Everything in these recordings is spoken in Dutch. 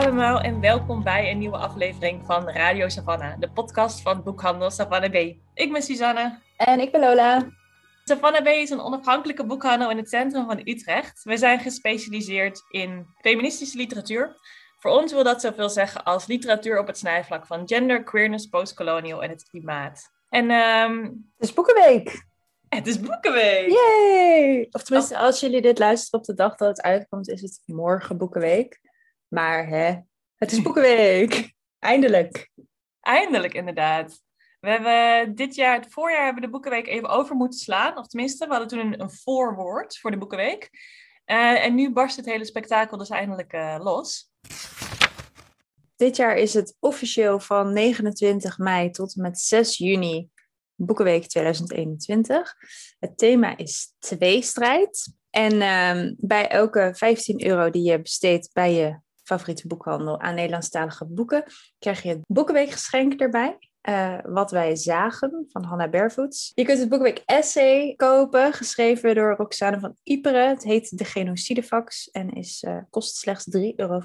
Allemaal en welkom bij een nieuwe aflevering van Radio Savannah, de podcast van boekhandel Savannah B. Ik ben Suzanne. En ik ben Lola. Savannah B is een onafhankelijke boekhandel in het centrum van Utrecht. We zijn gespecialiseerd in feministische literatuur. Voor ons wil dat zoveel zeggen als literatuur op het snijvlak van gender, queerness, postcolonial en het klimaat. En ehm, Het is Boekenweek. het is Boekenweek! Yay! Of tenminste, als jullie dit luisteren op de dag dat het uitkomt, is het morgen Boekenweek. Maar hè, het is Boekenweek. Eindelijk. Eindelijk inderdaad. We hebben dit jaar, het voorjaar, hebben we de Boekenweek even over moeten slaan. Of tenminste, we hadden toen een, een voorwoord voor de Boekenweek. Eh, en nu barst het hele spektakel dus eindelijk eh, los. Dit jaar is het officieel van 29 mei tot en met 6 juni Boekenweek 2021. Het thema is tweestrijd. En ehm, bij elke 15 euro die je besteedt bij je favoriete boekhandel aan Nederlandstalige boeken, krijg je het Boekenweekgeschenk erbij. eh, wat wij zagen van Hanna Barefoots. Je kunt het Boekenweek Essay kopen, geschreven door Roxane van Iperen. Het heet De Genocidefax en is, eh, kost slechts 3,75 euro.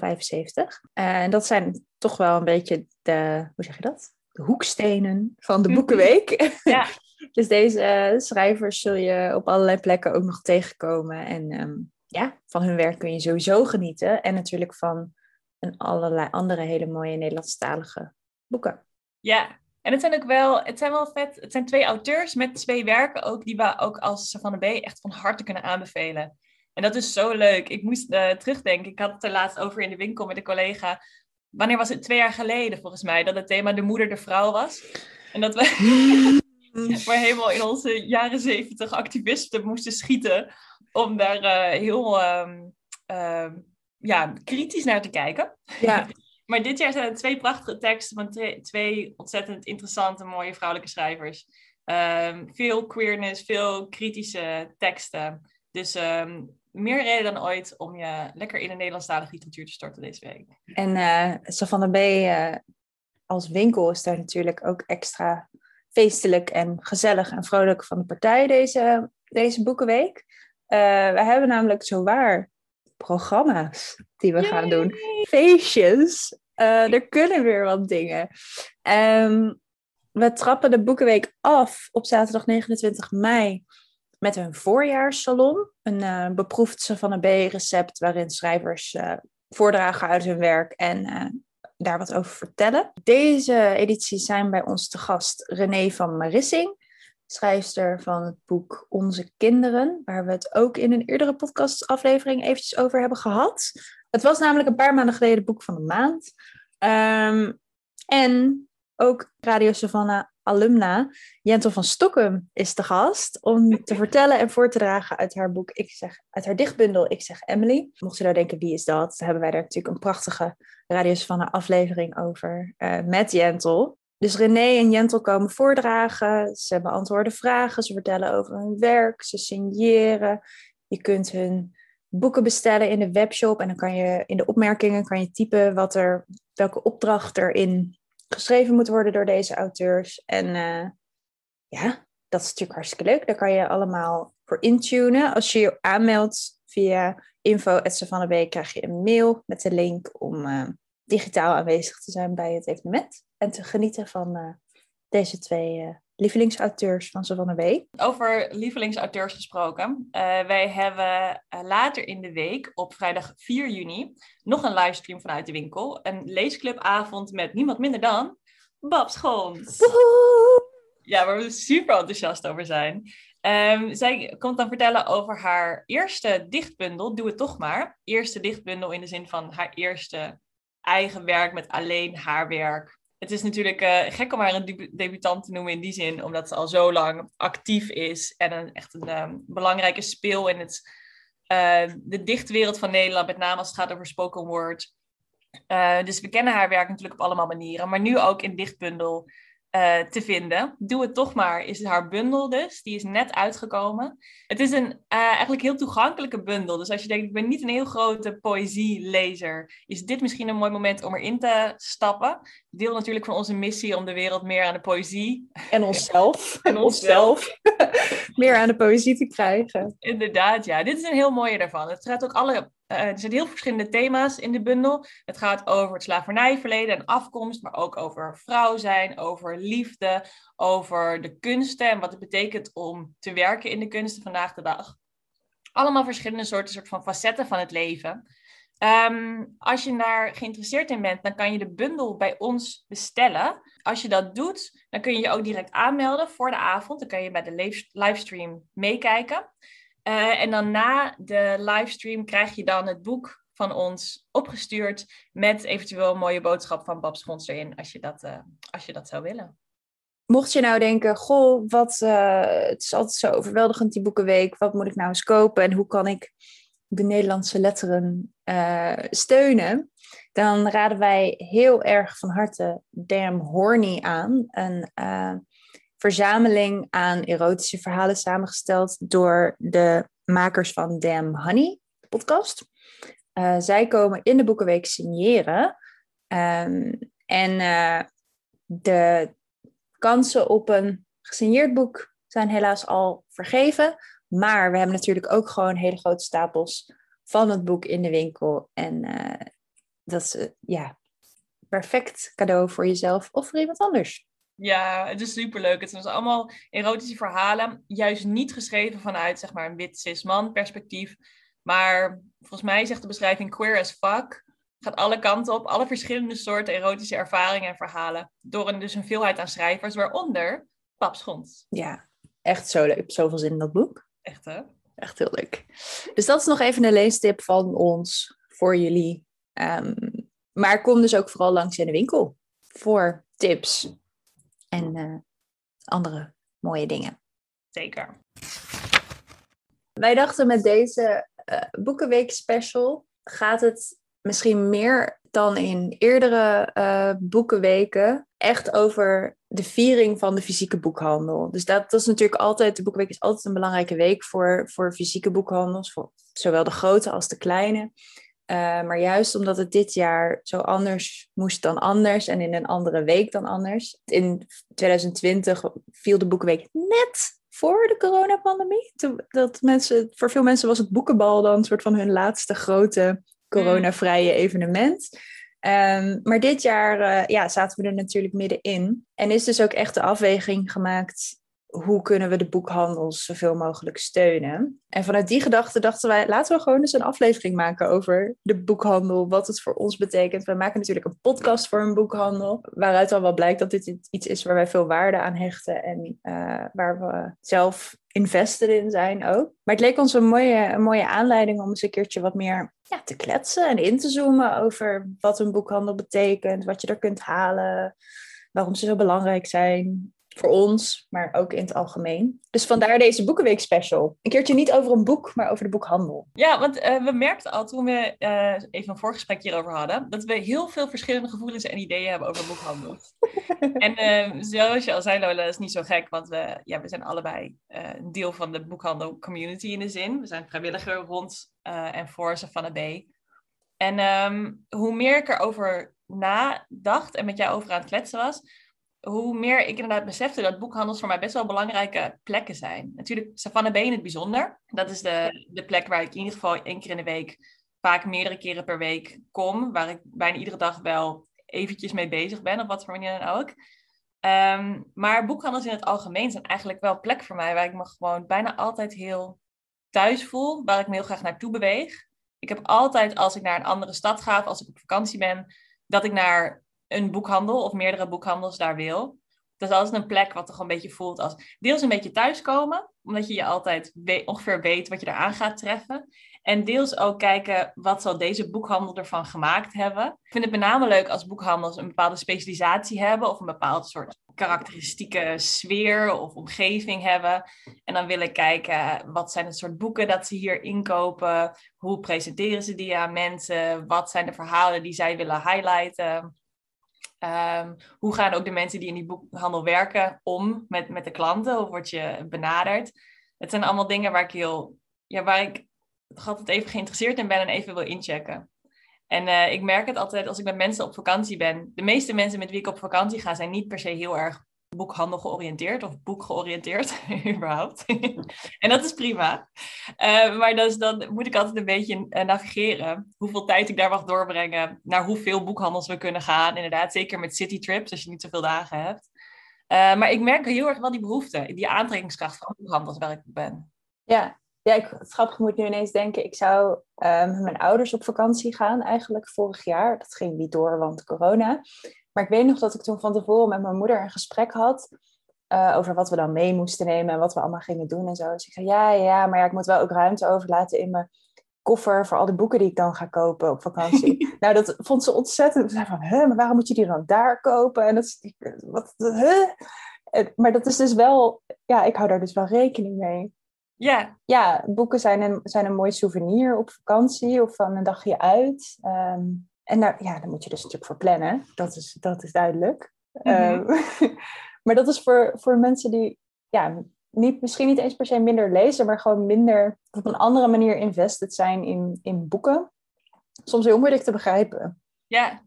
Eh, en dat zijn toch wel een beetje de, hoe zeg je dat? De hoekstenen van de Boekenweek. Ja. dus deze schrijvers zul je op allerlei plekken ook nog tegenkomen. En ehm, ja, van hun werk kun je sowieso genieten. En natuurlijk van een allerlei andere hele mooie Nederlandstalige boeken. Ja, en het zijn ook wel, het zijn wel vet. Het zijn twee auteurs met twee werken ook, die we ook als Savannah B echt van harte kunnen aanbevelen. En dat is zo leuk. Ik moest eh, terugdenken. Ik had het er laatst over in de winkel met een collega. Wanneer was het? Twee jaar geleden volgens mij. Dat het thema de moeder de vrouw was. En dat we maar helemaal in onze jaren zeventig activisten moesten schieten. Om daar eh, heel ehm, ehm, ja, kritisch naar te kijken. Ja, Maar dit jaar zijn het twee prachtige teksten van twee, ontzettend interessante, mooie vrouwelijke schrijvers. Ehm, veel queerness, veel kritische teksten. Dus meer reden dan ooit om je lekker in de Nederlandstalige literatuur te storten deze week. en eh Savannah B eh, als winkel is daar natuurlijk ook extra feestelijk en gezellig en vrolijk van de partij deze, deze boekenweek. Eh, we hebben namelijk zowaar programma's die we gaan doen. feestjes. Eh, er kunnen weer wat dingen. Ehm, we trappen de Boekenweek af op zaterdag 29 mei met een voorjaarssalon. Een eh, beproefd Savannah B recept waarin schrijvers voordragen uit hun werk en daar wat over vertellen. Deze editie zijn bij ons te gast René van Marissing, schrijfster van het boek Onze Kinderen, waar we het ook in een eerdere podcastaflevering eventjes over hebben gehad. Het was namelijk een paar maanden geleden boek van de maand. Ehm, en ook Radio Savannah alumna Jentel van Stokkum is te gast om te vertellen en voor te dragen uit haar boek, ik zeg, uit haar dichtbundel Ik zeg Emily. Mocht je nou denken, wie is dat? Dan hebben wij daar natuurlijk een prachtige Radio Savannah aflevering over eh, met Jentel. Dus René en Jentel komen voordragen, ze beantwoorden vragen, ze vertellen over hun werk, ze signeren. Je kunt hun boeken bestellen in de webshop en dan kan je in de opmerkingen kan je typen wat er, welke opdracht erin geschreven moet worden door deze auteurs. En eh, ja, dat is natuurlijk hartstikke leuk. Daar kan je allemaal voor intunen. Als je je aanmeldt via info.savannahb krijg je een mail met de link om eh, digitaal aanwezig te zijn bij het evenement. En te genieten van eh, deze twee lievelingsauteurs van Savannah B. Over lievelingsauteurs gesproken. eh, wij hebben eh, later in de week, op vrijdag 4 juni, nog een livestream vanuit de winkel. Een leesclubavond met niemand minder dan Bab Schons. Ja, waar we super enthousiast over zijn. Ehm, zij komt dan vertellen over haar eerste dichtbundel, Doe het toch maar. Eerste dichtbundel in de zin van haar eerste eigen werk met alleen haar werk. Het is natuurlijk eh, gek om haar een debu- debutant te noemen in die zin, omdat ze al zo lang actief is en een, echt een ehm, belangrijke speel in het, eh, de dichtwereld van Nederland, met name als het gaat over spoken word. Uh, dus we kennen haar werk natuurlijk op allemaal manieren, maar nu ook in dichtbundel uh, te vinden. Doe het toch maar, is haar bundel dus. Die is net uitgekomen. Het is een uh, eigenlijk heel toegankelijke bundel. Dus als je denkt, ik ben niet een heel grote poëzielezer, is dit misschien een mooi moment om erin te stappen. Deel natuurlijk van onze missie om de wereld meer aan de poëzie... En onszelf. en onszelf. meer aan de poëzie te krijgen. Inderdaad, ja. Dit is een heel mooie daarvan. Het gaat ook alle uh, er zijn heel verschillende thema's in de bundel. Het gaat over het slavernijverleden en afkomst, maar ook over vrouw zijn, over liefde, over de kunsten en wat het betekent om te werken in de kunsten vandaag de dag. Allemaal verschillende soorten soort van facetten van het leven. Um, als je daar geïnteresseerd in bent, dan kan je de bundel bij ons bestellen. Als je dat doet, dan kun je je ook direct aanmelden voor de avond. Dan kan je bij de livestream meekijken. Uh, en dan na de livestream krijg je dan het boek van ons opgestuurd met eventueel een mooie boodschap van Bab Schons erin, als je dat, uh, als je dat zou willen. Mocht je nou denken, goh, wat, uh, het is altijd zo overweldigend die boekenweek, wat moet ik nou eens kopen en hoe kan ik de Nederlandse letteren steunen? Dan raden wij heel erg van harte Damn Horny aan, verzameling aan erotische verhalen samengesteld door de makers van Damn Honey, podcast. Uh, zij komen in de Boekenweek signeren. Um, en uh, de kansen op een gesigneerd boek zijn helaas al vergeven. Maar we hebben natuurlijk ook gewoon hele grote stapels van het boek in de winkel. En uh, dat is ja, perfect cadeau voor jezelf of voor iemand anders. Ja, het is superleuk. Het zijn dus allemaal erotische verhalen. Juist niet geschreven vanuit zeg maar, een wit cis-man perspectief. Maar volgens mij zegt de beschrijving queer as fuck. Gaat alle kanten op. Alle verschillende soorten erotische ervaringen en verhalen. Door een, dus een veelheid aan schrijvers, waaronder Pap Schons. Ja, echt zo leuk. Zoveel zin in dat boek. Echt hè? Echt heel leuk. Dus dat is nog even een leestip van ons voor jullie. Um, maar kom dus ook vooral langs in de winkel voor tips en uh, andere mooie dingen. Zeker. Wij dachten met deze uh, Boekenweek special gaat het misschien meer dan in eerdere uh, boekenweken echt over de viering van de fysieke boekhandel. Dus dat, dat is natuurlijk altijd, de Boekenweek is altijd een belangrijke week voor, voor fysieke boekhandels, voor zowel de grote als de kleine. Uh, maar juist omdat het dit jaar zo anders moest dan anders en in een andere week dan anders. In 2020 viel de Boekenweek net voor de coronapandemie. Dat mensen, voor veel mensen was het boekenbal dan een soort van hun laatste grote coronavrije evenement. Um, maar dit jaar uh, ja, zaten we er natuurlijk middenin. En is dus ook echt de afweging gemaakt hoe kunnen we de boekhandels zoveel mogelijk steunen? En vanuit die gedachte dachten wij, laten we gewoon eens een aflevering maken over de boekhandel, wat het voor ons betekent. We maken natuurlijk een podcast voor een boekhandel, waaruit al wel blijkt dat dit iets is waar wij veel waarde aan hechten en uh, waar we zelf invested in zijn ook. Maar het leek ons een mooie, een mooie aanleiding om eens een keertje wat meer ja, te kletsen en in te zoomen over wat een boekhandel betekent, wat je er kunt halen, waarom ze zo belangrijk zijn voor ons, maar ook in het algemeen. Dus vandaar deze Boekenweek special. Een keertje niet over een boek, maar over de boekhandel. Ja, want uh, we merkten al toen we uh, even een voorgesprek hierover hadden, dat we heel veel verschillende gevoelens en ideeën hebben over boekhandel. en uh, zoals je al zei, Lola, dat is niet zo gek, want we, ja, we zijn allebei een deel van de boekhandel community in de zin. We zijn vrijwilliger rond en voor van B. En um, hoe meer ik erover nadacht en met jou over aan het kletsen was, hoe meer ik inderdaad besefte dat boekhandels voor mij best wel belangrijke plekken zijn. Natuurlijk, Savannah B in het bijzonder. Dat is de, de plek waar ik in ieder geval één keer in de week, vaak meerdere keren per week kom. Waar ik bijna iedere dag wel eventjes mee bezig ben, op wat voor manier dan ook. Um, maar boekhandels in het algemeen zijn eigenlijk wel plek voor mij waar ik me gewoon bijna altijd heel thuis voel, waar ik me heel graag naartoe beweeg. Ik heb altijd, als ik naar een andere stad ga, of als ik op vakantie ben, dat ik naar een boekhandel of meerdere boekhandels daar wil. Dat is altijd een plek wat toch een beetje voelt als deels een beetje thuiskomen, omdat je je altijd ongeveer weet wat je eraan gaat treffen. En deels ook kijken wat zal deze boekhandel ervan gemaakt hebben. Ik vind het met name leuk als boekhandels een bepaalde specialisatie hebben of een bepaald soort karakteristieke sfeer of omgeving hebben. En dan wil ik kijken, wat zijn het soort boeken dat ze hier inkopen? Hoe presenteren ze die aan mensen? Wat zijn de verhalen die zij willen highlighten? Ehm, hoe gaan ook de mensen die in die boekhandel werken om met, met de klanten? Hoe word je benaderd? Het zijn allemaal dingen waar ik heel, ja, waar ik altijd even geïnteresseerd in ben en even wil inchecken. En uh, ik merk het altijd als ik met mensen op vakantie ben. De meeste mensen met wie ik op vakantie ga zijn niet per se heel erg boekhandel georiënteerd of boek georiënteerd, überhaupt. en dat is prima. Uh, maar dus, dan moet ik altijd een beetje uh, navigeren. Hoeveel tijd ik daar mag doorbrengen. Naar hoeveel boekhandels we kunnen gaan. Inderdaad, zeker met citytrips, als je niet zoveel dagen hebt. Uh, maar ik merk heel erg wel die behoefte, die aantrekkingskracht van boekhandels waar ik ben. Ja, ja, ik, het grappige moet nu ineens denken, ik zou met mijn ouders op vakantie gaan eigenlijk vorig jaar. Dat ging niet door, want corona. Maar ik weet nog dat ik toen van tevoren met mijn moeder een gesprek had uh, over wat we dan mee moesten nemen en wat we allemaal gingen doen en zo. Dus ik zei, ja, ja, maar ja, ik moet wel ook ruimte overlaten in mijn koffer voor al die boeken die ik dan ga kopen op vakantie. nou, dat vond ze ontzettend. Ze zei van, hè, maar waarom moet je die dan daar kopen? En dat is, wat, huh? Maar dat is dus wel, ja, ik hou daar dus wel rekening mee. Ja. Ja, boeken zijn een, zijn een mooi souvenir op vakantie of van een dagje uit. Um, en daar, ja, daar moet je dus natuurlijk voor plannen. Dat is, dat is duidelijk. Mm -hmm. um, maar dat is voor, voor mensen die ja, niet, misschien niet eens per se minder lezen, maar gewoon minder op een andere manier invested zijn in, in boeken. Soms heel moeilijk te begrijpen. Ja,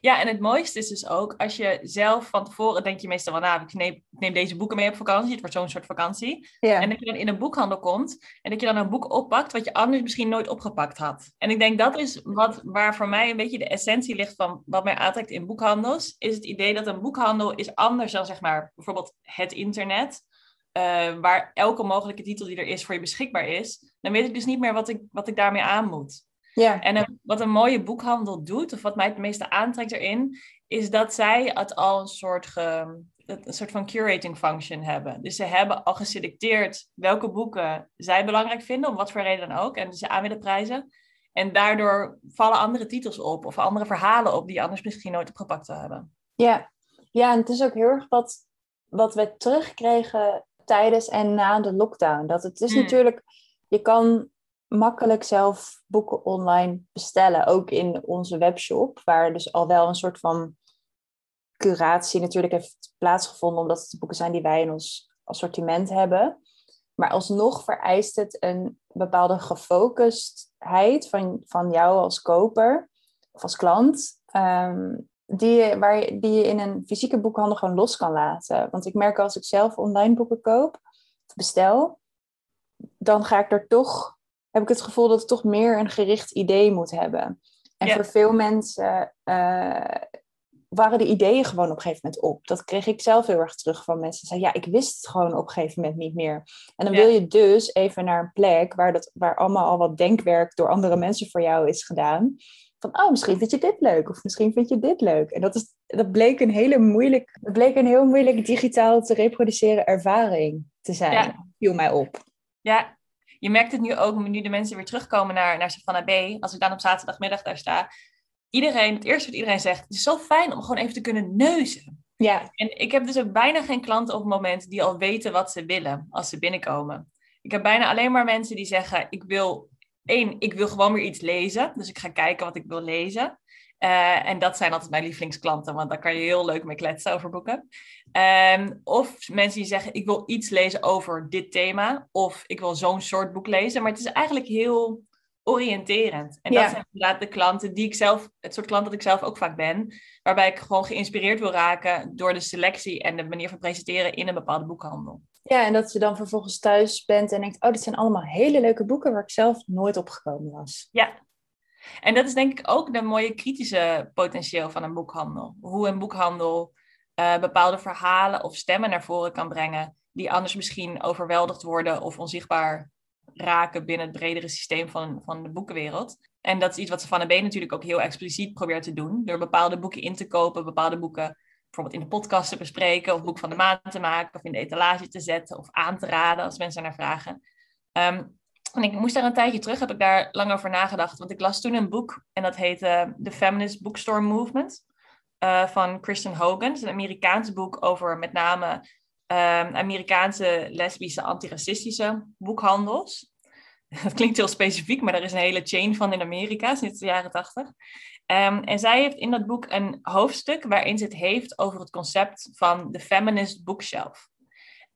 ja, en het mooiste is dus ook als je zelf van tevoren denk je meestal van, nou, ik neem, ik neem deze boeken mee op vakantie. Het wordt zo'n soort vakantie. Ja. En dat je dan in een boekhandel komt en dat je dan een boek oppakt wat je anders misschien nooit opgepakt had. En ik denk dat is wat, waar voor mij een beetje de essentie ligt van wat mij aantrekt in boekhandels, is het idee dat een boekhandel is anders dan zeg maar bijvoorbeeld het internet. Uh, waar elke mogelijke titel die er is voor je beschikbaar is, dan weet ik dus niet meer wat ik, wat ik daarmee aan moet. Ja. En een, wat een mooie boekhandel doet, of wat mij het meeste aantrekt erin, is dat zij het al een soort, ge, een soort van curating function hebben. Dus ze hebben al geselecteerd welke boeken zij belangrijk vinden, om wat voor reden dan ook, en ze aan willen prijzen. En daardoor vallen andere titels op, of andere verhalen op, die anders misschien nooit opgepakt zou hebben. Ja, ja en het is ook heel erg wat, wat we terugkregen tijdens en na de lockdown. Dat het is mm. natuurlijk, je kan makkelijk zelf boeken online bestellen. Ook in onze webshop, waar dus al wel een soort van curatie natuurlijk heeft plaatsgevonden, omdat het de boeken zijn die wij in ons assortiment hebben. Maar alsnog vereist het een bepaalde gefocustheid van, van jou als koper of als klant, um, die, waar die je in een fysieke boekhandel gewoon los kan laten. Want ik merk als ik zelf online boeken koop of bestel, dan ga ik er toch heb ik het gevoel dat het toch meer een gericht idee moet hebben. En ja. voor veel mensen uh, waren de ideeën gewoon op een gegeven moment op. Dat kreeg ik zelf heel erg terug van mensen. Zeiden, ja, ik wist het gewoon op een gegeven moment niet meer. En dan ja. wil je dus even naar een plek waar, dat, waar allemaal al wat denkwerk door andere mensen voor jou is gedaan. Van, oh, misschien vind je dit leuk. Of misschien vind je dit leuk. En dat, is, dat bleek een hele moeilijk, dat bleek een heel moeilijk digitaal te reproduceren ervaring te zijn. Ja. Viel mij op. Ja, je merkt het nu ook, nu de mensen weer terugkomen naar, naar Savannah B. Als ik dan op zaterdagmiddag daar sta. Iedereen, het eerste wat iedereen zegt, het is zo fijn om gewoon even te kunnen neuzen. Ja. En ik heb dus ook bijna geen klanten op het moment die al weten wat ze willen als ze binnenkomen. Ik heb bijna alleen maar mensen die zeggen, ik wil, één, ik wil gewoon weer iets lezen. Dus ik ga kijken wat ik wil lezen. Uh, en dat zijn altijd mijn lievelingsklanten, want daar kan je heel leuk mee kletsen over boeken. Um, of mensen die zeggen, ik wil iets lezen over dit thema, of ik wil zo'n soort boek lezen. Maar het is eigenlijk heel oriënterend. En dat zijn inderdaad de klanten die ik zelf, het soort klant dat ik zelf ook vaak ben, waarbij ik gewoon geïnspireerd wil raken door de selectie en de manier van presenteren in een bepaalde boekhandel. Ja, en dat je dan vervolgens thuis bent en denkt, oh, dit zijn allemaal hele leuke boeken waar ik zelf nooit op gekomen was. Ja. En dat is denk ik ook de mooie kritische potentieel van een boekhandel. Hoe een boekhandel uh, bepaalde verhalen of stemmen naar voren kan brengen, die anders misschien overweldigd worden of onzichtbaar raken binnen het bredere systeem van, van de boekenwereld. En dat is iets wat Savannah B natuurlijk ook heel expliciet probeert te doen, door bepaalde boeken in te kopen, bepaalde boeken bijvoorbeeld in de podcast te bespreken, of boek van de maand te maken, of in de etalage te zetten, of aan te raden als mensen naar vragen. Um, en ik moest daar een tijdje terug, heb ik daar lang over nagedacht. Want ik las toen een boek en dat heette The Feminist Bookstore Movement. uh, van Kristen Hogan. Het is een Amerikaans boek over met name um, Amerikaanse lesbische antiracistische boekhandels. Dat klinkt heel specifiek, maar er is een hele chain van in Amerika sinds de jaren tachtig. Um, en zij heeft in dat boek een hoofdstuk waarin ze het heeft over het concept van de feminist bookshelf.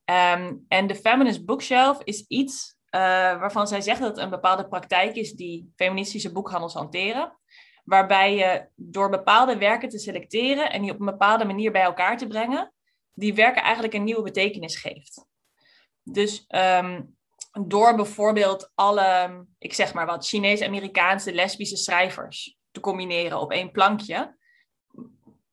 Um, en de feminist bookshelf is iets uh, waarvan zij zegt dat het een bepaalde praktijk is die feministische boekhandels hanteren. Waarbij je door bepaalde werken te selecteren en die op een bepaalde manier bij elkaar te brengen, die werken eigenlijk een nieuwe betekenis geeft. Dus um, door bijvoorbeeld alle, ik zeg maar wat, Chinees-Amerikaanse lesbische schrijvers te combineren op één plankje,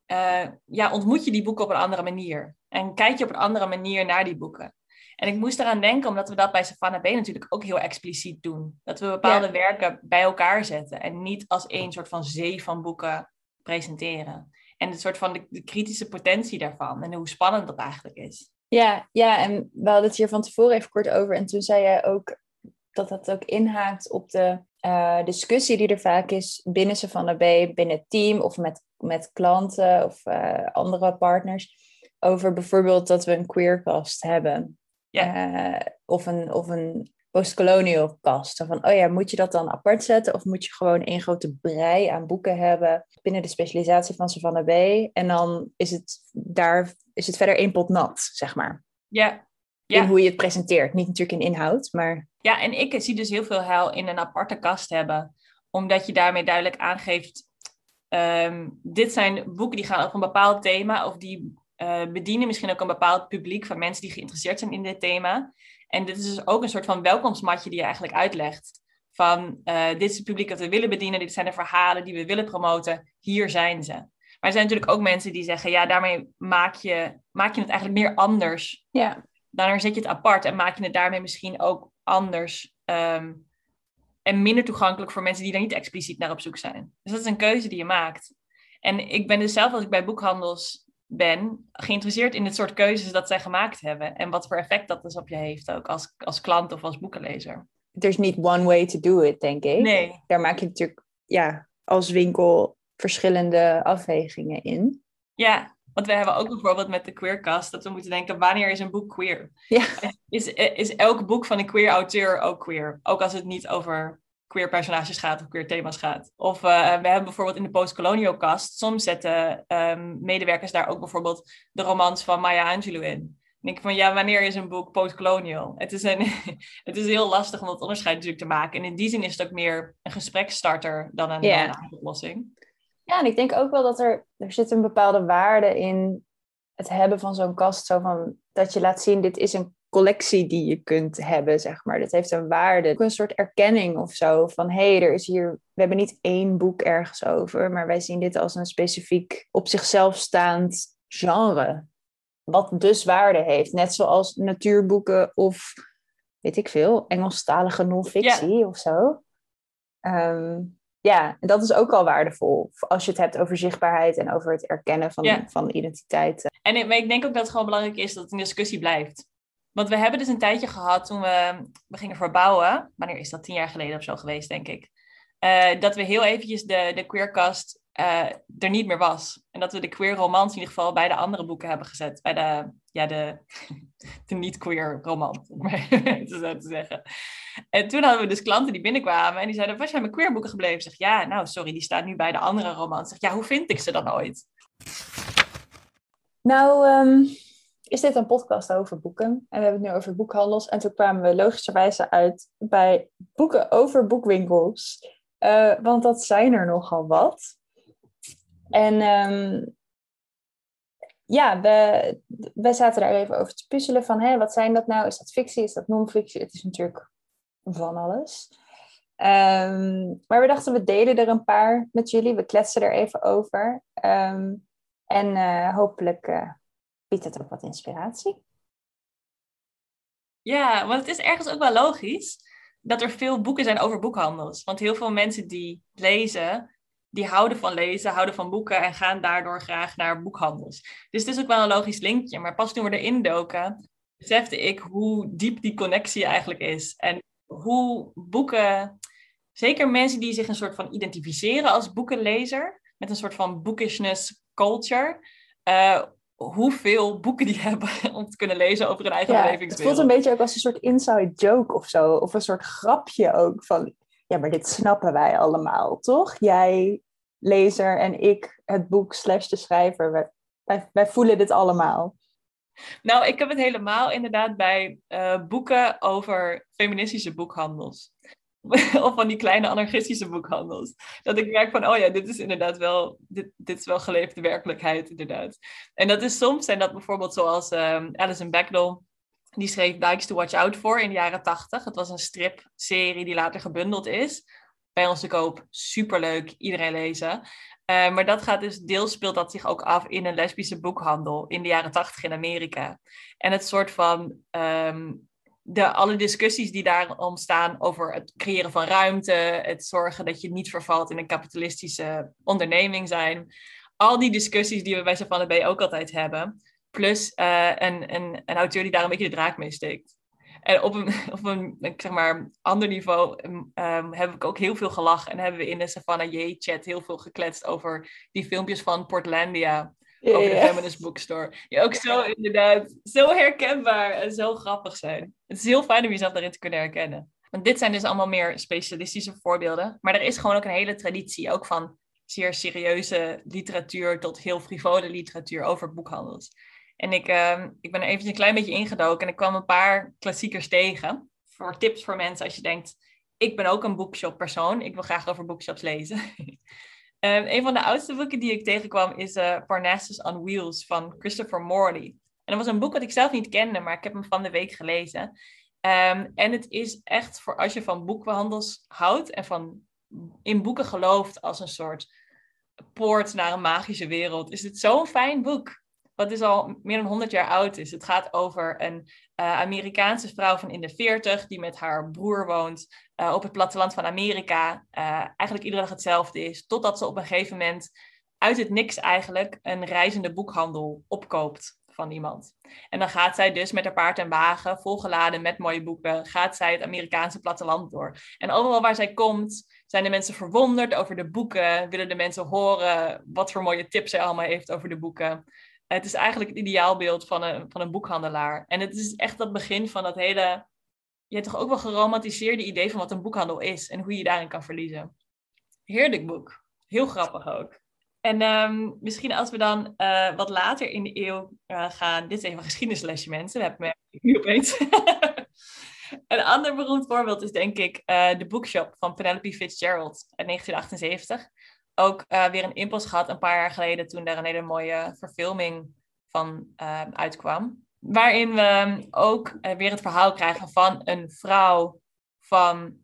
uh, ja, ontmoet je die boeken op een andere manier. En kijk je op een andere manier naar die boeken. En ik moest eraan denken, omdat we dat bij Savannah B natuurlijk ook heel expliciet doen. Dat we bepaalde werken bij elkaar zetten en niet als één soort van zee van boeken presenteren. En het soort van de, de kritische potentie daarvan en hoe spannend dat eigenlijk is. Ja, ja, en we hadden het hier van tevoren even kort over. En toen zei jij ook dat dat ook inhaakt op de uh, discussie die er vaak is binnen Savannah B, binnen het team of met, met klanten of uh, andere partners. Over bijvoorbeeld dat we een queercast hebben. Uh, of een, of een postcolonial kast. Van, oh ja, moet je dat dan apart zetten? Of moet je gewoon één grote brei aan boeken hebben binnen de specialisatie van Savannah B? En dan is het daar is het verder één pot nat, zeg maar. Ja. ja. In hoe je het presenteert. Niet natuurlijk in inhoud, maar... Ja, en ik zie dus heel veel heil in een aparte kast hebben. Omdat je daarmee duidelijk aangeeft... Um, dit zijn boeken die gaan over een bepaald thema... of die uh, bedienen misschien ook een bepaald publiek... van mensen die geïnteresseerd zijn in dit thema... En dit is dus ook een soort van welkomstmatje die je eigenlijk uitlegt. Van uh, dit is het publiek dat we willen bedienen, dit zijn de verhalen die we willen promoten, hier zijn ze. Maar er zijn natuurlijk ook mensen die zeggen, ja, daarmee maak je, maak je het eigenlijk meer anders. Ja. Dan zet je het apart en maak je het daarmee misschien ook anders. Um, en minder toegankelijk voor mensen die daar niet expliciet naar op zoek zijn. Dus dat is een keuze die je maakt. En ik ben dus zelf, als ik bij boekhandels ben geïnteresseerd in het soort keuzes dat zij gemaakt hebben. En wat voor effect dat dus op je heeft ook als, als klant of als boekenlezer. Er is niet one way to do it, denk ik. Nee. Daar maak je natuurlijk ja, als winkel verschillende afwegingen in. Ja, want we hebben ook bijvoorbeeld met de queercast dat we moeten denken, wanneer is een boek queer? Ja. Is, is elk boek van een queer auteur ook queer? Ook als het niet over queer personages gaat of queer thema's gaat. Of uh, we hebben bijvoorbeeld in de postcolonial cast, soms zetten um, medewerkers daar ook bijvoorbeeld de romans van Maya Angelou in. En ik van ja, wanneer is een boek postcolonial? Het is, een, het is heel lastig om dat onderscheid natuurlijk te maken. En in die zin is het ook meer een gesprekstarter dan een, yeah. dan een oplossing. Ja, en ik denk ook wel dat er, er zit een bepaalde waarde in het hebben van zo'n kast. Zo van, dat je laat zien, dit is een collectie die je kunt hebben, zeg maar. Dat heeft een waarde. een soort erkenning of zo. Van hé, hey, er is hier. We hebben niet één boek ergens over, maar wij zien dit als een specifiek op zichzelf staand genre. Wat dus waarde heeft. Net zoals natuurboeken of weet ik veel, Engelstalige non-fictie ja. of zo. Um, ja, en dat is ook al waardevol. Als je het hebt over zichtbaarheid en over het erkennen van, ja. van identiteit. En ik, ik denk ook dat het gewoon belangrijk is dat het een discussie blijft. Want we hebben dus een tijdje gehad toen we, we gingen verbouwen. Wanneer is dat? Tien jaar geleden of zo geweest, denk ik. Uh, dat we heel eventjes de, de queercast uh, er niet meer was. En dat we de queer romans in ieder geval bij de andere boeken hebben gezet. Bij de, ja, de, de niet-queer roman, om het zo te zeggen. En toen hadden we dus klanten die binnenkwamen en die zeiden, waar zijn mijn queer boeken gebleven? Zeg, ja, nou sorry, die staan nu bij de andere romans. Zeg, ja, hoe vind ik ze dan ooit? Nou, um is dit een podcast over boeken. En we hebben het nu over boekhandels. En toen kwamen we logischerwijze uit bij boeken over boekwinkels. Uh, want dat zijn er nogal wat. En um, ja, we, we zaten daar even over te puzzelen van, hé, wat zijn dat nou? Is dat fictie? Is dat non-fictie? Het is natuurlijk van alles. Um, maar we dachten, we delen er een paar met jullie. We kletsen er even over. Um, en uh, hopelijk uh, biedt het ook wat inspiratie. Ja, want het is ergens ook wel logisch dat er veel boeken zijn over boekhandels. Want heel veel mensen die lezen, die houden van lezen, houden van boeken en gaan daardoor graag naar boekhandels. Dus het is ook wel een logisch linkje. Maar pas toen we erin doken, besefte ik hoe diep die connectie eigenlijk is. En hoe boeken, zeker mensen die zich een soort van identificeren als boekenlezer, met een soort van boekishness culture. Uh, hoeveel boeken die hebben om te kunnen lezen over hun eigen ja. Het voelt een beetje ook als een soort inside joke of zo. Of een soort grapje ook van... Ja, maar dit snappen wij allemaal, toch? Jij, lezer en ik, het boek slash de schrijver. Wij, wij, voelen dit allemaal. Nou, ik heb het helemaal inderdaad bij uh, boeken over feministische boekhandels. of van die kleine anarchistische boekhandels. Dat ik merk van, oh ja, dit is inderdaad wel, dit, dit is wel geleefde werkelijkheid, inderdaad. En dat is soms, zijn dat bijvoorbeeld zoals um, Alison Bechdel, die schreef Bikes to Watch Out voor in de jaren tachtig. Het was een stripserie die later gebundeld is. Bij ons te koop, superleuk, iedereen lezen. Uh, maar dat gaat dus, deels speelt dat zich ook af in een lesbische boekhandel in de jaren tachtig in Amerika. En het soort van um, de, alle discussies die daar ontstaan over het creëren van ruimte, het zorgen dat je niet vervalt in een kapitalistische onderneming zijn. Al die discussies die we bij Savannah B ook altijd hebben. Plus uh, een, een, een auteur die daar een beetje de draak mee steekt. En op een, op een zeg maar, ander niveau um, heb ik ook heel veel gelachen. En hebben we in de Savannah J-chat heel veel gekletst over die filmpjes van Portlandia over de Feminist Bookstore. Die ook zo inderdaad zo herkenbaar en zo grappig zijn. Het is heel fijn om jezelf daarin te kunnen herkennen. Want dit zijn dus allemaal meer specialistische voorbeelden. Maar er is gewoon ook een hele traditie, ook van zeer serieuze literatuur tot heel frivole literatuur over boekhandels. En ik, uh, ik ben even een klein beetje ingedoken en ik kwam een paar klassiekers tegen. Voor tips voor mensen als je denkt, ik ben ook een bookshop persoon, ik wil graag over bookshops lezen. Um, een van de oudste boeken die ik tegenkwam is uh, Parnassus on Wheels van Christopher Morley. En dat was een boek wat ik zelf niet kende, maar ik heb hem van de week gelezen. Um, en het is echt voor als je van boekhandels houdt en van in boeken gelooft als een soort poort naar een magische wereld, is het zo'n fijn boek. Wat dus al meer dan 100 jaar oud is. Het gaat over een uh, Amerikaanse vrouw van in de 40 die met haar broer woont uh, op het platteland van Amerika. Uh, eigenlijk iedere dag hetzelfde is. Totdat ze op een gegeven moment uit het niks eigenlijk een reizende boekhandel opkoopt van iemand. En dan gaat zij dus met haar paard en wagen, volgeladen met mooie boeken, gaat zij het Amerikaanse platteland door. En overal waar zij komt, zijn de mensen verwonderd over de boeken, willen de mensen horen wat voor mooie tips zij allemaal heeft over de boeken. Het is eigenlijk het ideaalbeeld van een, van een boekhandelaar. En het is echt dat begin van dat hele, je hebt toch ook wel geromantiseerde idee van wat een boekhandel is en hoe je daarin kan verliezen. Heerlijk boek. Heel grappig ook. En um, misschien als we dan uh, wat later in de eeuw uh, gaan. Dit is even een geschiedenislesje, mensen. We hebben nu opeens. een ander beroemd voorbeeld is denk ik uh, de bookshop van Penelope Fitzgerald uit 1978 ook uh, weer een impuls gehad een paar jaar geleden toen daar een hele mooie verfilming van uh, uitkwam. Waarin we ook uh, weer het verhaal krijgen van een vrouw van,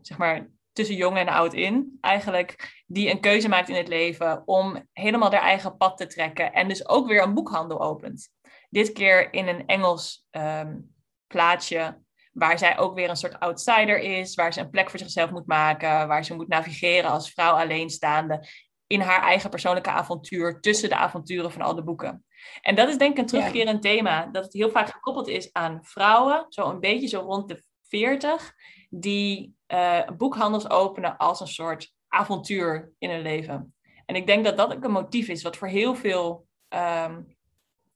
zeg maar, tussen jong en oud in. Eigenlijk die een keuze maakt in het leven om helemaal haar eigen pad te trekken. En dus ook weer een boekhandel opent. Dit keer in een Engels um, plaatsje waar zij ook weer een soort outsider is, waar ze een plek voor zichzelf moet maken, waar ze moet navigeren als vrouw alleenstaande in haar eigen persoonlijke avontuur tussen de avonturen van al de boeken. En dat is denk ik een terugkerend thema, dat het heel vaak gekoppeld is aan vrouwen, zo een beetje zo rond de 40, die uh, boekhandels openen als een soort avontuur in hun leven. En ik denk dat dat ook een motief is wat voor heel veel, um,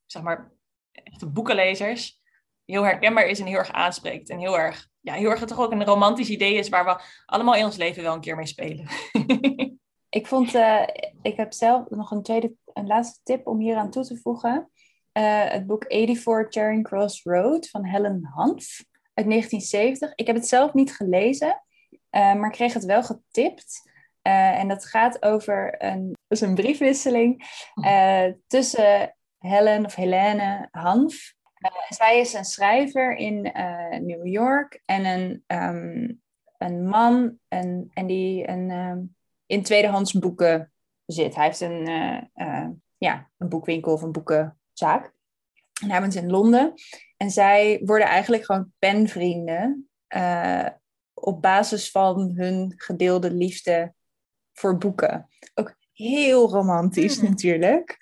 zeg maar, echte boekenlezers heel herkenbaar is en heel erg aanspreekt. En heel erg, ja, heel erg toch ook een romantisch idee is waar we allemaal in ons leven wel een keer mee spelen. ik vond, uh, ik heb zelf nog een tweede, een laatste tip om hier aan toe te voegen. Uh, het boek 84 Charing Cross Road van Helen Hanf uit 1970. Ik heb het zelf niet gelezen, uh, maar kreeg het wel getipt. en dat gaat over een, dus een briefwisseling tussen Helen of Helene Hanf zij is een schrijver in uh, New York en een, um, een man en, en die een, um, in tweedehands boeken zit. Hij heeft een, uh, ja, een boekwinkel of een boekenzaak. En hij woont in Londen. En zij worden eigenlijk gewoon penvrienden op basis van hun gedeelde liefde voor boeken. Ook heel romantisch hmm. natuurlijk.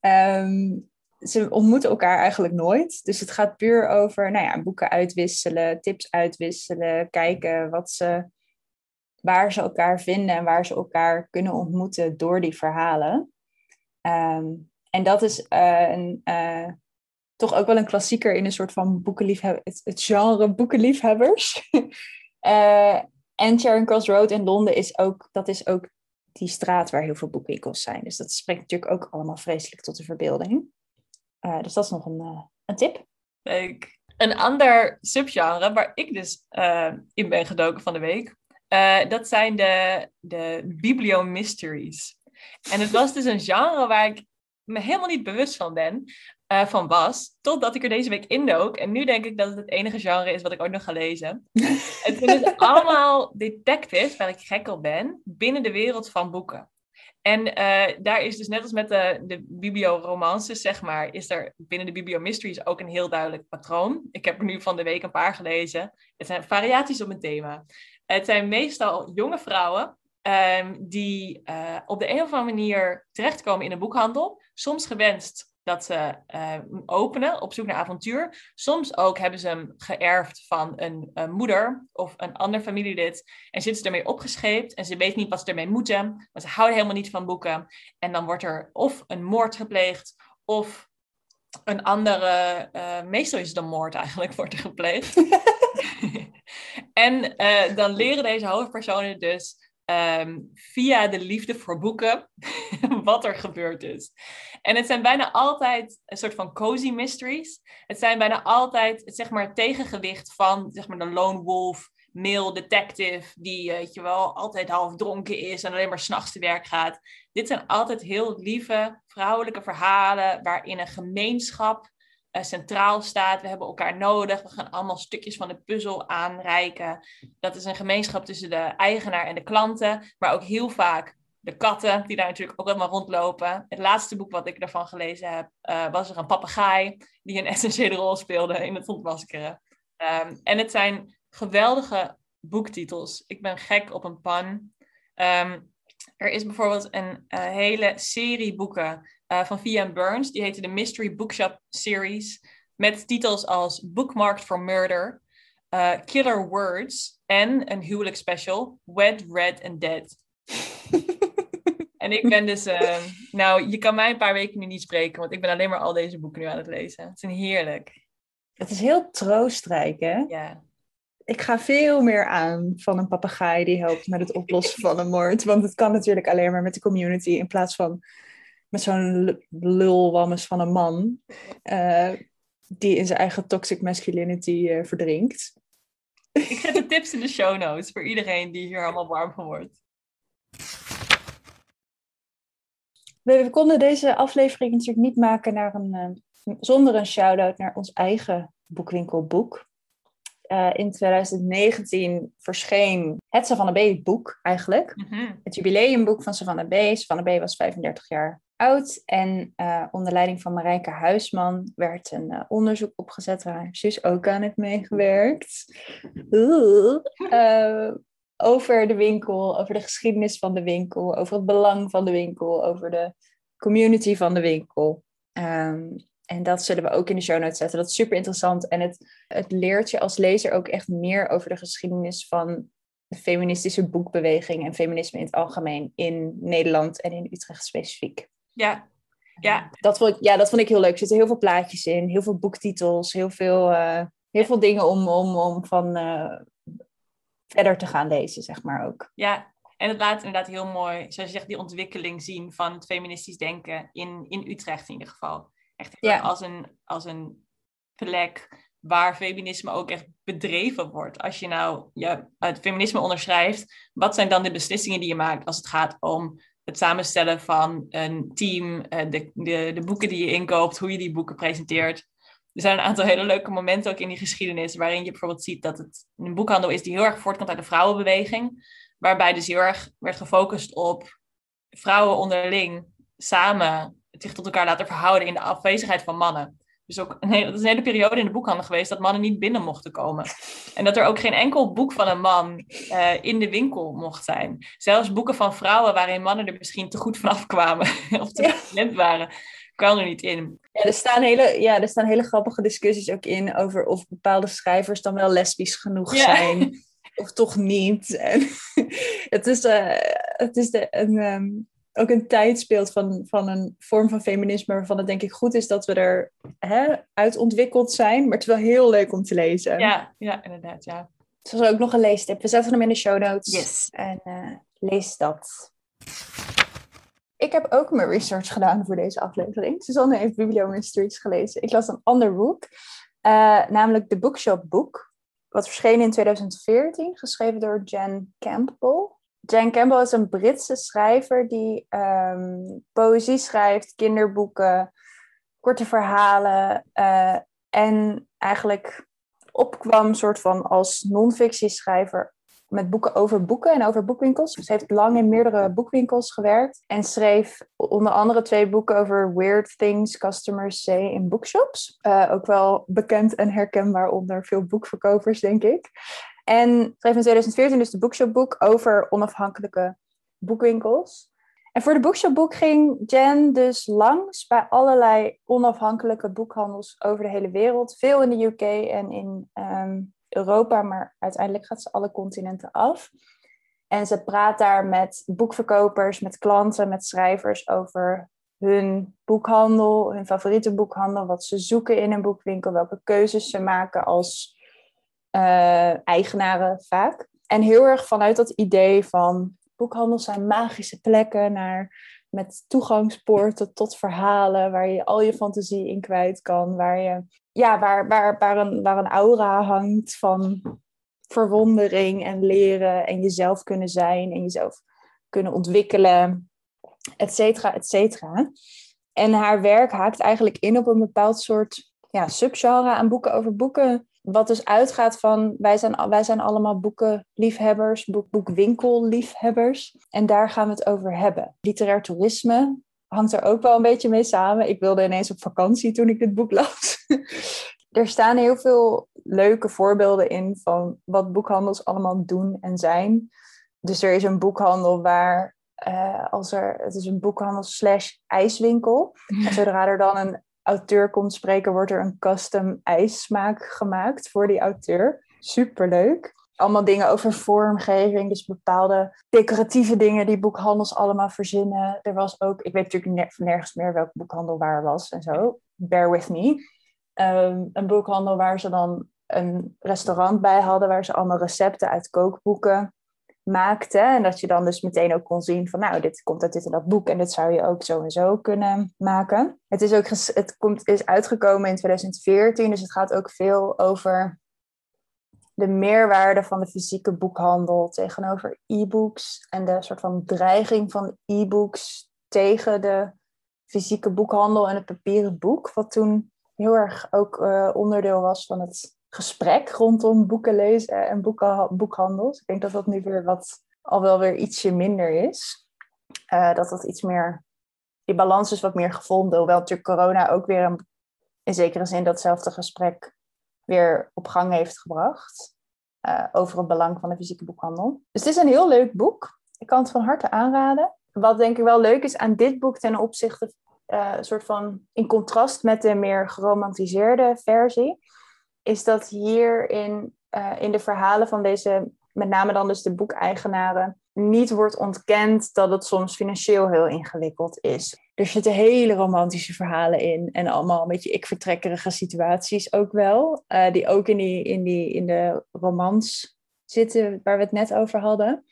Um, ze ontmoeten elkaar eigenlijk nooit. Dus het gaat puur over nou ja, boeken uitwisselen, tips uitwisselen, kijken wat ze, waar ze elkaar vinden en waar ze elkaar kunnen ontmoeten door die verhalen. Ehm, en dat is eh, een, eh, toch ook wel een klassieker in een soort van boekenliefhebber, het, genre boekenliefhebbers. uh, en Charing Cross Road in Londen is ook, dat is ook die straat waar heel veel boekwinkels zijn. Dus dat spreekt natuurlijk ook allemaal vreselijk tot de verbeelding. Dus dat is nog een, een tip. Leuk. Een ander subgenre waar ik dus in ben gedoken van de week, dat zijn de, de bibliomysteries. En het was dus een genre waar ik me helemaal niet bewust van ben, van was, totdat ik er deze week indook. En nu denk ik dat het het enige genre is wat ik ooit nog ga lezen. het zijn dus allemaal detectives, waar ik gek op ben, binnen de wereld van boeken. En uh, daar is dus net als met de, de biblioromances, zeg maar, is er binnen de bibliomysteries ook een heel duidelijk patroon. Ik heb er nu van de week een paar gelezen. Het zijn variaties op een thema. Het zijn meestal jonge vrouwen um, die uh, op de een of andere manier terechtkomen in een boekhandel. Soms gewenst dat ze uh, openen op zoek naar avontuur. Soms ook hebben ze hem geërfd van een, een, moeder of een ander familielid. En zitten ze ermee opgescheept en ze weten niet wat ze ermee moeten. Want ze houden helemaal niet van boeken. En dan wordt er of een moord gepleegd of een andere, uh, meestal is het een moord eigenlijk, wordt er gepleegd. en uh, dan leren deze hoofdpersonen dus Ehm, via de liefde voor boeken wat er gebeurd is. En het zijn bijna altijd een soort van cozy mysteries. Het zijn bijna altijd het zeg maar, tegengewicht van zeg maar, de lone wolf, male detective, die weet je wel, altijd half dronken is en alleen maar s'nachts te werk gaat. Dit zijn altijd heel lieve vrouwelijke verhalen waarin een gemeenschap uh, centraal staat. We hebben elkaar nodig. We gaan allemaal stukjes van de puzzel aanreiken. Dat is een gemeenschap tussen de eigenaar en de klanten. Maar ook heel vaak de katten, die daar natuurlijk ook allemaal rondlopen. Het laatste boek wat ik ervan gelezen heb, uh, was er een papegaai die een essentiële rol speelde in het ontmaskeren. Um, en het zijn geweldige boektitels. Ik ben gek op een pan. Um, er is bijvoorbeeld een uh, hele serie boeken uh, van V.M. Burns. Die heette de Mystery Bookshop Series. Met titels als Bookmarked for Murder, Killer Words en een huwelijksspecial, Wed, Red and Dead. en ik ben dus, uh, nou, je kan mij een paar weken nu niet spreken, want ik ben alleen maar al deze boeken nu aan het lezen. Het is heerlijk. Het is heel troostrijk, hè? Ja. Ik ga veel meer aan van een papegaai die helpt met het oplossen van een moord. Want het kan natuurlijk alleen maar met de community in plaats van met zo'n lulwammes van een man, uh, die in zijn eigen toxic masculinity uh, verdrinkt. Ik zet de tips in de show notes voor iedereen die hier allemaal warm van wordt. We, konden deze aflevering natuurlijk niet maken naar een, uh, zonder een shout-out naar ons eigen boekwinkelboek. Uh, in 2019 verscheen het Savannah B boek eigenlijk. -hmm. Het jubileumboek van Savannah B. Savannah B was 35 jaar oud. En uh, onder leiding van Marijke Huisman werd een onderzoek opgezet waar zus ook aan heeft meegewerkt. Over de winkel, over de geschiedenis van de winkel, over het belang van de winkel, over de community van de winkel. Um, en dat zullen we ook in de show notes zetten. Dat is super interessant. En het, het leert je als lezer ook echt meer over de geschiedenis van de feministische boekbeweging en feminisme in het algemeen in Nederland en in Utrecht specifiek. Ja. Ja. Dat vond ik, ja, dat vond ik heel leuk. Er zitten heel veel plaatjes in, heel veel boektitels, heel veel, uh, heel veel dingen om, om, om van uh, verder te gaan lezen, zeg maar ook. Ja, en het laat inderdaad heel mooi, zoals je zegt, die ontwikkeling zien van het feministisch denken in, in Utrecht in ieder geval. Echt ja. als, een, als een plek waar feminisme ook echt bedreven wordt. Als je nou ja, het feminisme onderschrijft, wat zijn dan de beslissingen die je maakt als het gaat om het samenstellen van een team, eh, de, de, de boeken die je inkoopt, hoe je die boeken presenteert. Er zijn een aantal hele leuke momenten ook in die geschiedenis, waarin je bijvoorbeeld ziet dat het een boekhandel is die heel erg voortkomt uit de vrouwenbeweging, waarbij dus heel erg werd gefocust op vrouwen onderling samen zich tot elkaar laten verhouden in de afwezigheid van mannen. Dus ook een hele, dat is een hele periode in de boekhandel geweest dat mannen niet binnen mochten komen. En dat er ook geen enkel boek van een man uh, in de winkel mocht zijn. Zelfs boeken van vrouwen waarin mannen er misschien te goed vanaf kwamen of te ja. waren, kwam er niet in. Ja er, staan hele, ja, er staan hele grappige discussies ook in over of bepaalde schrijvers dan wel lesbisch genoeg ja. zijn. Of toch niet. En het is, uh, het is de, een, um, ook een tijd speelt van, van een vorm van feminisme waarvan het denk ik goed is dat we er hè, uit ontwikkeld zijn. Maar het is wel heel leuk om te lezen. Ja, ja inderdaad, ja. Dus ook nog een leestip. We zetten hem in de show notes. Yes. En uh, lees dat. Ik heb ook mijn research gedaan voor deze aflevering. Susanne heeft Bibliomysteries gelezen. Ik las een ander boek, uh, namelijk de Bookshop Boek. Wat verscheen in 2014, geschreven door Jen Campbell. Jen Campbell is een Britse schrijver die um, poëzie schrijft, kinderboeken, korte verhalen. Uh, en eigenlijk opkwam soort van als non-fictieschrijver met boeken over boeken en over boekwinkels. Ze heeft lang in meerdere boekwinkels gewerkt en schreef onder andere twee boeken over weird things customers say in bookshops. Uh, ook wel bekend en herkenbaar onder veel boekverkopers, denk ik. En schreef in 2014 dus de bookshopboek over onafhankelijke boekwinkels. En voor de bookshopboek ging Jen dus langs bij allerlei onafhankelijke boekhandels over de hele wereld. Veel in de UK en in um, Europa, maar uiteindelijk gaat ze alle continenten af. En ze praat daar met boekverkopers, met klanten, met schrijvers over hun boekhandel, hun favoriete boekhandel, wat ze zoeken in een boekwinkel, welke keuzes ze maken als uh, eigenaren vaak. En heel erg vanuit dat idee van boekhandels zijn magische plekken naar, met toegangspoorten tot verhalen waar je al je fantasie in kwijt kan, waar je ja, waar, waar, waar, een, waar een aura hangt van verwondering en leren en jezelf kunnen zijn en jezelf kunnen ontwikkelen, et cetera, et cetera. En haar werk haakt eigenlijk in op een bepaald soort ja, subgenre aan boeken over boeken. Wat dus uitgaat van, wij zijn, wij zijn allemaal boekenliefhebbers, boek, boekwinkelliefhebbers. En daar gaan we het over hebben. Literair toerisme hangt er ook wel een beetje mee samen. Ik wilde ineens op vakantie toen ik dit boek las. er staan heel veel leuke voorbeelden in van wat boekhandels allemaal doen en zijn. Dus er is een boekhandel waar, uh, als er, het is een boekhandel slash ijswinkel. En zodra er dan een auteur komt spreken, wordt er een custom ijssmaak gemaakt voor die auteur. Superleuk allemaal dingen over vormgeving, dus bepaalde decoratieve dingen die boekhandels allemaal verzinnen. Er was ook, ik weet natuurlijk nergens meer welke boekhandel waar was en zo. Bear with me. Um, een boekhandel waar ze dan een restaurant bij hadden, waar ze allemaal recepten uit kookboeken maakten. En dat je dan dus meteen ook kon zien van, nou, dit komt uit dit en dat boek en dit zou je ook zo en zo kunnen maken. Het is ook het komt, is uitgekomen in 2014, dus het gaat ook veel over de meerwaarde van de fysieke boekhandel tegenover e-books en de soort van dreiging van e-books tegen de fysieke boekhandel en het papieren boek, wat toen heel erg ook uh, onderdeel was van het gesprek rondom boeken lezen en boeken, boekhandels. Ik denk dat dat nu weer wat al wel weer ietsje minder is. Uh, dat dat iets meer, die balans is wat meer gevonden, hoewel natuurlijk corona ook weer in zekere zin datzelfde gesprek weer op gang heeft gebracht. Uh, over het belang van de fysieke boekhandel. Dus het is een heel leuk boek. Ik kan het van harte aanraden. Wat denk ik wel leuk is aan dit boek ten opzichte, uh, soort van in contrast met de meer geromantiseerde versie, is dat hier in, uh, in de verhalen van deze, met name dan dus de boekeigenaren, niet wordt ontkend dat het soms financieel heel ingewikkeld is. Er zitten hele romantische verhalen in en allemaal een beetje ik-vertrekkerige situaties ook wel. Uh, die ook in, die, in, die, in de romans zitten waar we het net over hadden.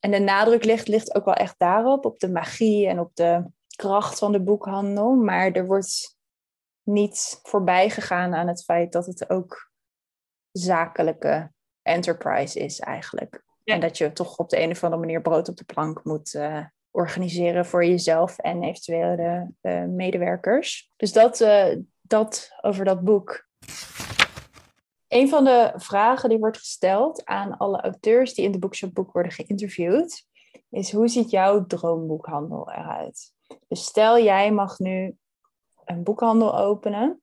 En de nadruk ligt, ligt ook wel echt daarop, op de magie en op de kracht van de boekhandel. Maar er wordt niet voorbij gegaan aan het feit dat het ook zakelijke enterprise is eigenlijk. En dat je toch op de een of andere manier brood op de plank moet uh, organiseren voor jezelf en eventueel de uh, medewerkers. Dus dat, uh, dat over dat boek. Een van de vragen die wordt gesteld aan alle auteurs die in de boekshopboek worden geïnterviewd, is hoe ziet jouw droomboekhandel eruit? Dus stel jij mag nu een boekhandel openen.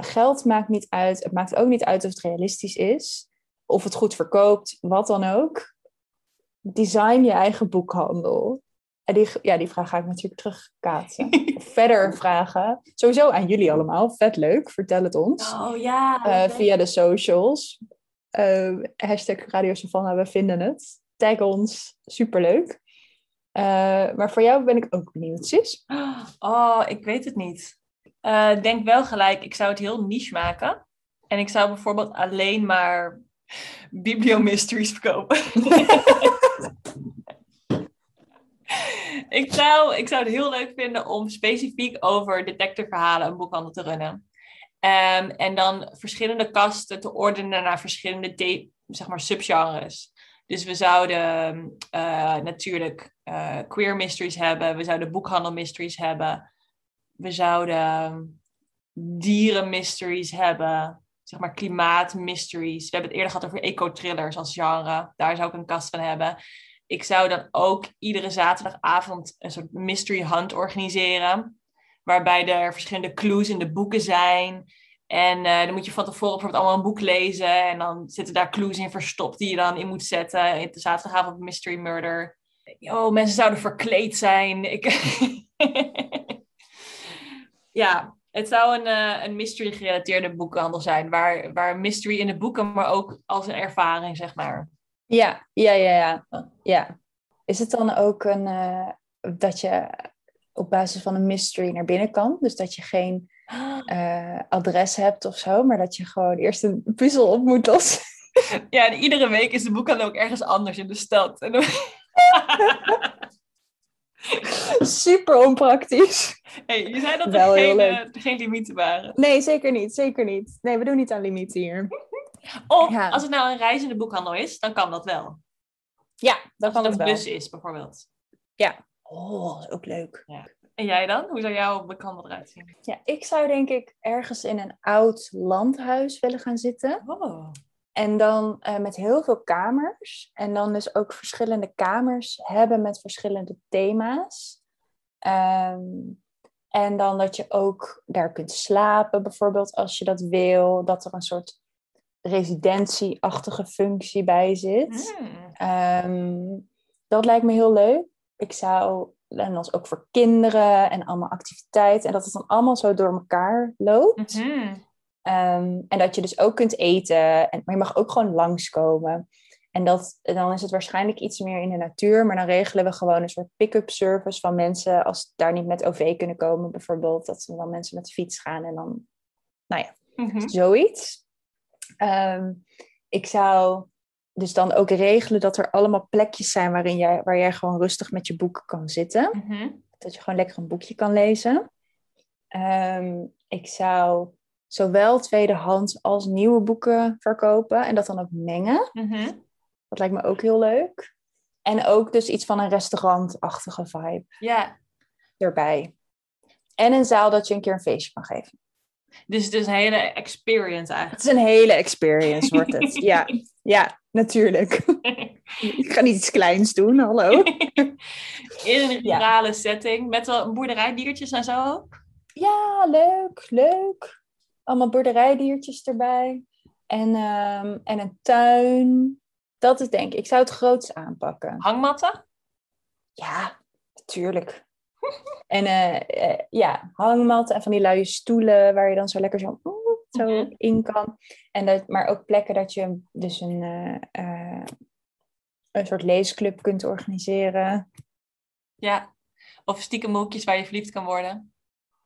geld maakt niet uit. Het maakt ook niet uit of het realistisch is of het goed verkoopt, wat dan ook. Design je eigen boekhandel. En die, ja, die vraag ga ik natuurlijk terugkaatsen. verder vragen. Sowieso aan jullie allemaal. Vet leuk. Vertel het ons. Oh ja. Uh, via de socials. Uh, hashtag Radio Savannah, we vinden het. Tag ons. Superleuk. Maar voor jou ben ik ook benieuwd, Sis. Oh, ik weet het niet. Ik denk wel gelijk, ik zou het heel niche maken. En ik zou bijvoorbeeld alleen maar bibliomysteries verkopen. ik, zou, ik zou het heel leuk vinden om specifiek over detectiveverhalen een boekhandel te runnen. Um, en dan verschillende kasten te ordenen naar verschillende zeg maar, subgenres. Dus we zouden uh, natuurlijk uh, queer mysteries hebben. We zouden boekhandel mysteries hebben. We zouden dieren mysteries hebben zeg maar klimaat mysteries. We hebben het eerder gehad over eco-thrillers als genre. Daar zou ik een kast van hebben. Ik zou dan ook iedere zaterdagavond een soort mystery hunt organiseren. Waarbij er verschillende clues in de boeken zijn. En uh, dan moet je van tevoren bijvoorbeeld allemaal een boek lezen. En dan zitten daar clues in verstopt die je dan in moet zetten. In de zaterdagavond Mystery Murder. Oh, mensen zouden verkleed zijn. Ik... ja, het zou een, uh, een mystery-gerelateerde boekhandel zijn, waar, waar mystery in de boeken, maar ook als een ervaring, zeg maar. Ja, ja, ja, ja. ja. Is het dan ook een, uh, dat je op basis van een mystery naar binnen kan? Dus dat je geen uh, adres hebt of zo, maar dat je gewoon eerst een puzzel op moet lossen? Ja, en iedere week is de boekhandel ook ergens anders in de stad. En dan... Super onpraktisch. Hey, je zei dat er geen, uh, geen limieten waren. Nee, zeker niet. Zeker niet. Nee, we doen niet aan limieten hier. Of als het nou een reizende boekhandel is, dan kan dat wel. Ja, dan als kan het het een wel. bus is, bijvoorbeeld. Ja. Oh, dat ook leuk. Ja. En jij dan? Hoe zou jouw boekhandel eruit zien? Ja, ik zou denk ik ergens in een oud landhuis willen gaan zitten. Oh. En dan uh, met heel veel kamers. En dan dus ook verschillende kamers hebben met verschillende thema's. Um, en dan dat je ook daar kunt slapen, bijvoorbeeld als je dat wil. Dat er een soort residentieachtige functie bij zit. Mm. Um, dat lijkt me heel leuk. Ik zou, en dan ook voor kinderen en allemaal activiteiten. En dat het dan allemaal zo door elkaar loopt. Mm -hmm. Um, en dat je dus ook kunt eten, en, maar je mag ook gewoon langskomen. En dat, dan is het waarschijnlijk iets meer in de natuur, maar dan regelen we gewoon een soort pick-up service van mensen als daar niet met OV kunnen komen, bijvoorbeeld. Dat ze dan mensen met de fiets gaan en dan, nou ja, Mm -hmm. zoiets. Um, ik zou dus dan ook regelen dat er allemaal plekjes zijn waarin jij, waar jij gewoon rustig met je boek kan zitten. Mm -hmm. Dat je gewoon lekker een boekje kan lezen. Um, ik zou zowel tweedehands als nieuwe boeken verkopen en dat dan ook mengen. Mm -hmm. Dat lijkt me ook heel leuk. En ook dus iets van een restaurantachtige vibe Ja, erbij. En een zaal dat je een keer een feestje kan geven. Dus het is een hele experience eigenlijk. Het is een hele experience, wordt het. ja, ja, natuurlijk. Ik ga niet iets kleins doen, hallo. In een rurale setting, met wel boerderijdiertjes en zo ook? Ja, leuk, leuk. Allemaal boerderijdiertjes erbij. En, um, en een tuin. Dat is denk ik. Ik zou het groots aanpakken. Hangmatten? Ja, natuurlijk. en uh, ja, hangmatten en van die luie stoelen waar je dan zo lekker zo, zo Mhm. in kan. En dat, maar ook plekken dat je dus een, uh, een soort leesclub kunt organiseren. Ja. Of stiekem hoekjes waar je verliefd kan worden.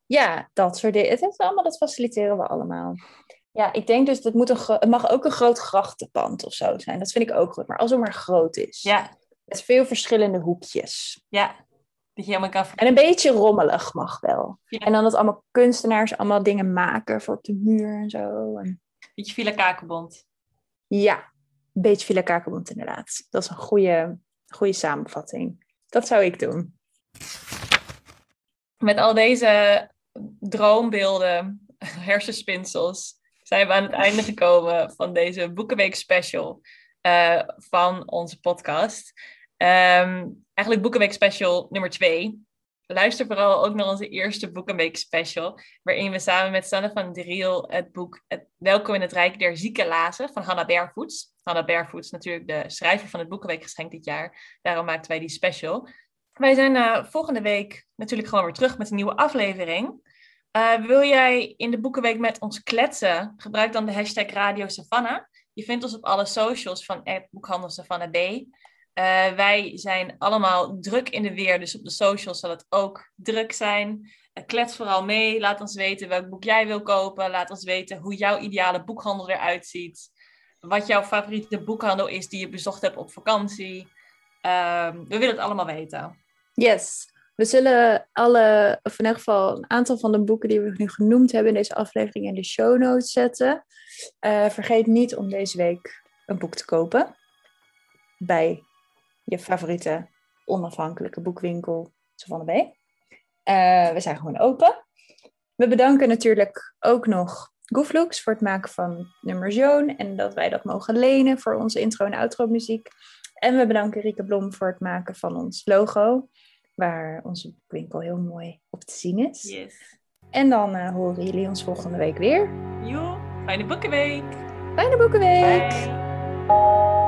Ja, dat soort dingen. Het is allemaal, dat faciliteren we allemaal. Ja, ik denk dus dat moet een het mag ook een groot grachtenpand of zo zijn. Dat vind ik ook goed. Maar als het maar groot is. Ja. Met veel verschillende hoekjes. Ja. Dat je helemaal kan En een beetje rommelig mag wel. Ja. En dan dat allemaal kunstenaars allemaal dingen maken voor op de muur en zo. En... Beetje Villa Kakenbond. Ja, een beetje Villa Kakenbond inderdaad. Dat is een goede, goede samenvatting. Dat zou ik doen. Met al deze droombeelden, hersenspinsels, zijn we aan het einde gekomen van deze Boekenweek special uh, van onze podcast. Um, eigenlijk Boekenweek special nummer twee. Luister vooral ook naar onze eerste Boekenweek special, waarin we samen met Sanne van Driel het boek het Welkom in het Rijk der Zieken lazen van Hannah Barefoot. Hannah Barefoot is natuurlijk de schrijver van het Boekenweekgeschenk dit jaar. Daarom maakten wij die special. Wij zijn uh, volgende week natuurlijk gewoon weer terug met een nieuwe aflevering. Uh, wil jij in de Boekenweek met ons kletsen? Gebruik dan de hashtag Radio Savannah. Je vindt ons op alle socials van Boekhandel Savannah B. Eh, wij zijn allemaal druk in de weer, dus op de socials zal het ook druk zijn. Uh, klets vooral mee. Laat ons weten welk boek jij wil kopen. Laat ons weten hoe jouw ideale boekhandel eruit ziet. Wat jouw favoriete boekhandel is die je bezocht hebt op vakantie. Ehm, we willen het allemaal weten. Yes. We zullen alle, of in ieder geval een aantal van de boeken die we nu genoemd hebben in deze aflevering in de show notes zetten. Uh, vergeet niet om deze week een boek te kopen bij je favoriete onafhankelijke boekwinkel van de B. Uh, we zijn gewoon open. We bedanken natuurlijk ook nog Gooflux voor het maken van nummer Joan en dat wij dat mogen lenen voor onze intro en outro muziek. En we bedanken Rieke Blom voor het maken van ons logo, waar onze boekwinkel heel mooi op te zien is. Yes. En dan uh, horen jullie ons volgende week weer. Jo, fijne boekenweek. Fijne boekenweek. Bye.